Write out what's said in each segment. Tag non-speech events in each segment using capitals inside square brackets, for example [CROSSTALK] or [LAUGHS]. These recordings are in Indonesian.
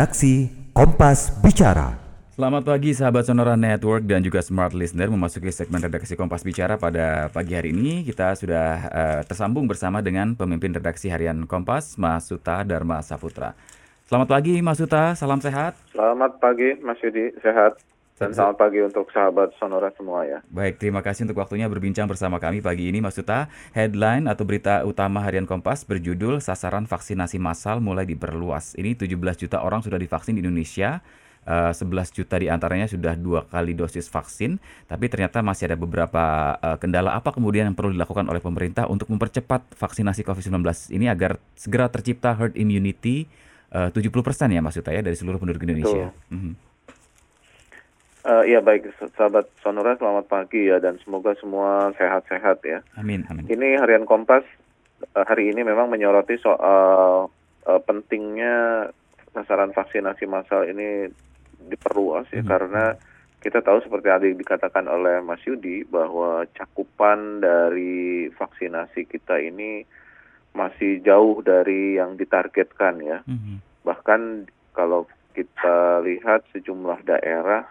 Redaksi Kompas Bicara. Selamat pagi sahabat Sonora Network dan juga Smart Listener memasuki segmen redaksi Kompas Bicara pada pagi hari ini kita sudah uh, tersambung bersama dengan pemimpin redaksi harian Kompas Mas Suta Dharma Saputra. Selamat pagi Mas Suta, salam sehat. Selamat pagi Mas Yudi, sehat. Dan selamat pagi untuk sahabat Sonora semua ya. Baik, terima kasih untuk waktunya berbincang bersama kami pagi ini Mas Suta. Headline atau berita utama harian Kompas berjudul Sasaran Vaksinasi Massal mulai diperluas. Ini 17 juta orang sudah divaksin di Indonesia. Uh, 11 juta di antaranya sudah dua kali dosis vaksin, tapi ternyata masih ada beberapa uh, kendala apa kemudian yang perlu dilakukan oleh pemerintah untuk mempercepat vaksinasi COVID-19 ini agar segera tercipta herd immunity uh, 70% ya Mas Yuta ya dari seluruh penduduk Indonesia. Mm -hmm. Uh, ya baik sahabat Sonora selamat pagi ya dan semoga semua sehat-sehat ya. Amin amin. Ini harian Kompas uh, hari ini memang menyoroti soal uh, pentingnya sasaran vaksinasi massal ini diperluas ya hmm. karena kita tahu seperti tadi dikatakan oleh Mas Yudi bahwa cakupan dari vaksinasi kita ini masih jauh dari yang ditargetkan ya. Hmm. Bahkan kalau kita lihat sejumlah daerah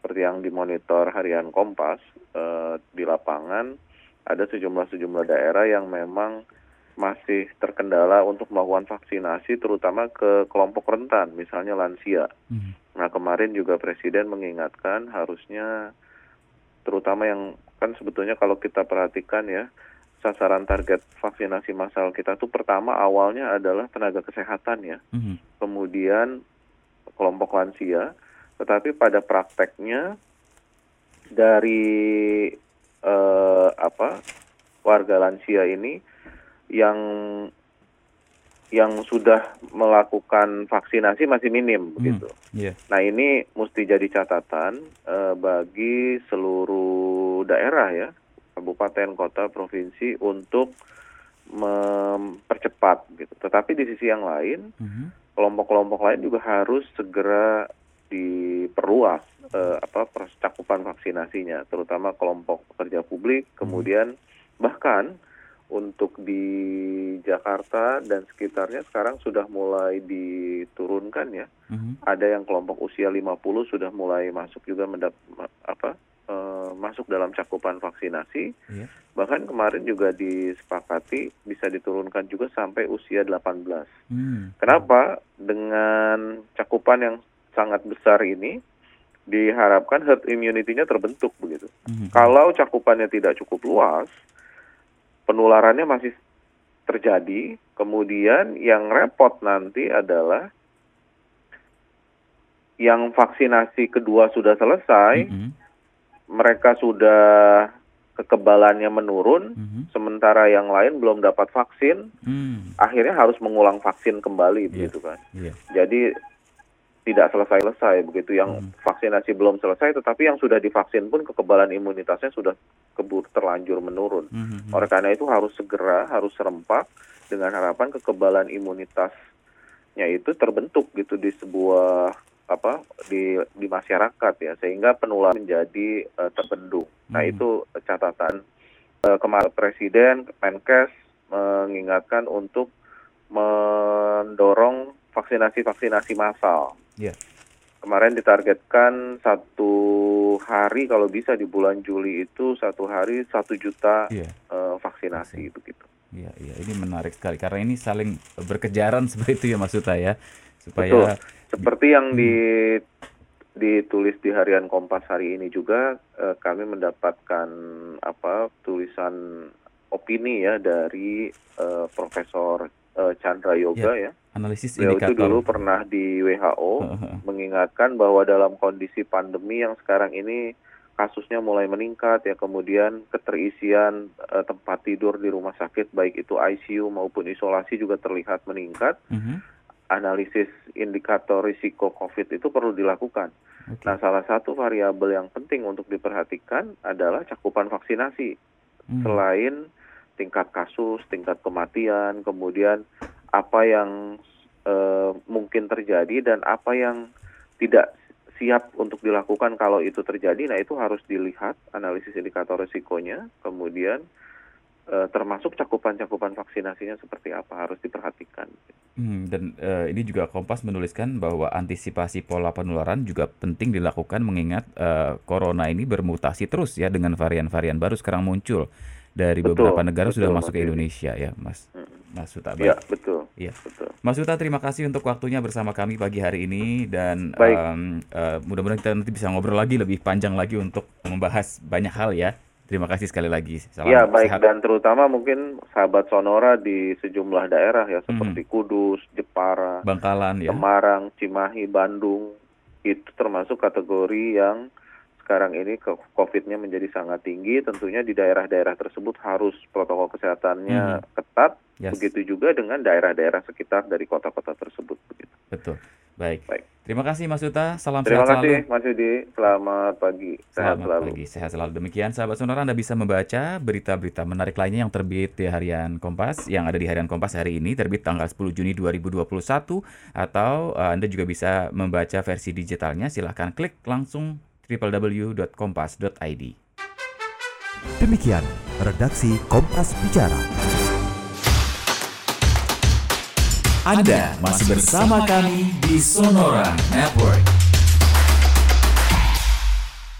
seperti yang dimonitor harian Kompas uh, di lapangan ada sejumlah-sejumlah daerah yang memang masih terkendala untuk melakukan vaksinasi terutama ke kelompok rentan misalnya lansia. Hmm. Nah kemarin juga Presiden mengingatkan harusnya terutama yang kan sebetulnya kalau kita perhatikan ya sasaran target vaksinasi massal kita tuh pertama awalnya adalah tenaga kesehatan ya, hmm. kemudian kelompok lansia, tetapi pada prakteknya dari eh, apa warga lansia ini yang yang sudah melakukan vaksinasi masih minim hmm, begitu. Yeah. Nah ini mesti jadi catatan uh, bagi seluruh daerah ya, kabupaten, kota, provinsi untuk mempercepat gitu. Tetapi di sisi yang lain, hmm. kelompok-kelompok uh -huh. lain juga harus segera diperluas uh, apa cakupan vaksinasinya, terutama kelompok pekerja publik, hmm. kemudian bahkan untuk di Jakarta dan sekitarnya sekarang sudah mulai diturunkan ya. Mm-hmm. Ada yang kelompok usia 50 sudah mulai masuk juga mendap apa uh, masuk dalam cakupan vaksinasi. Yeah. Bahkan kemarin juga disepakati bisa diturunkan juga sampai usia 18. Mm. Kenapa? Dengan cakupan yang sangat besar ini diharapkan herd immunity-nya terbentuk begitu. Mm-hmm. Kalau cakupannya tidak cukup luas, penularannya masih terjadi. Kemudian yang repot nanti adalah yang vaksinasi kedua sudah selesai, mm-hmm. mereka sudah kekebalannya menurun, mm-hmm. sementara yang lain belum dapat vaksin, mm. akhirnya harus mengulang vaksin kembali, yeah. begitu kan. Yeah. Jadi tidak selesai-selesai begitu yang hmm. vaksinasi belum selesai tetapi yang sudah divaksin pun kekebalan imunitasnya sudah kebur terlanjur menurun. Hmm. Oleh karena itu harus segera harus serempak dengan harapan kekebalan imunitasnya itu terbentuk gitu di sebuah apa di di masyarakat ya sehingga penularan menjadi uh, terbendung. Nah, hmm. Nah, itu catatan uh, kemarin presiden Menkes mengingatkan untuk mendorong vaksinasi-vaksinasi massal. Yeah. Kemarin ditargetkan satu hari kalau bisa di bulan Juli itu satu hari satu juta yeah. Iya. uh, vaksinasi itu gitu. Iya, iya, ini menarik sekali karena ini saling berkejaran [LAUGHS] seperti itu ya Mas Uta ya, supaya Betul. seperti yang hmm. di ditulis di harian Kompas hari ini juga uh, kami mendapatkan apa tulisan opini ya dari uh, Profesor uh, Chandra Yoga yeah. ya analisis Beliau indikator. itu dulu pernah di WHO [LAUGHS] mengingatkan bahwa dalam kondisi pandemi yang sekarang ini kasusnya mulai meningkat ya kemudian keterisian uh, tempat tidur di rumah sakit baik itu ICU maupun isolasi juga terlihat meningkat. Uh -huh. Analisis indikator risiko COVID itu perlu dilakukan. Okay. Nah, salah satu variabel yang penting untuk diperhatikan adalah cakupan vaksinasi. Uh Selain tingkat kasus, tingkat kematian, kemudian apa yang uh, mungkin terjadi dan apa yang tidak siap untuk dilakukan kalau itu terjadi. Nah, itu harus dilihat analisis indikator risikonya, kemudian eh, termasuk cakupan-cakupan vaksinasinya seperti apa harus diperhatikan. Hmm, dan eh, ini juga Kompas menuliskan bahwa antisipasi pola penularan juga penting dilakukan mengingat eh, corona ini bermutasi terus ya dengan varian-varian baru sekarang muncul dari Betul, beberapa negara sudah betul, masuk Mas ke. Indonesia ya, Mas. Mas Suta. Ya, betul. Iya. Betul. Mas Suta, terima kasih untuk waktunya bersama kami pagi hari ini dan Baik. em, eh, mudah-mudahan kita nanti bisa ngobrol lagi lebih panjang lagi untuk membahas banyak hal ya. Terima kasih sekali lagi. Salam Ya baik sehat. dan terutama mungkin sahabat Sonora di sejumlah daerah ya seperti Kudus, Jepara, Bangkalan ya. Semarang, Cimahi, Bandung itu termasuk kategori yang sekarang ini ke- COVID-nya menjadi sangat tinggi. Tentunya di daerah-daerah tersebut harus protokol kesehatannya ketat. Yes. Begitu juga dengan daerah-daerah sekitar dari kota-kota tersebut. Begitu. Betul. Baik. Baik. Terima kasih Mas Suta. Salam Terima sehat kasih selalu. Mas Yudi. Selamat pagi. Sehat Selamat selalu. pagi, sehat selalu. Demikian sahabat Sonora Anda bisa membaca berita-berita menarik lainnya yang terbit di Harian Kompas yang ada di Harian Kompas hari ini terbit tanggal 10 Juni 2021 atau eh, Anda juga bisa membaca versi digitalnya silahkan klik langsung www.kompas.id. Demikian redaksi Kompas Bicara. Anda masih bersama kami di Sonora Network.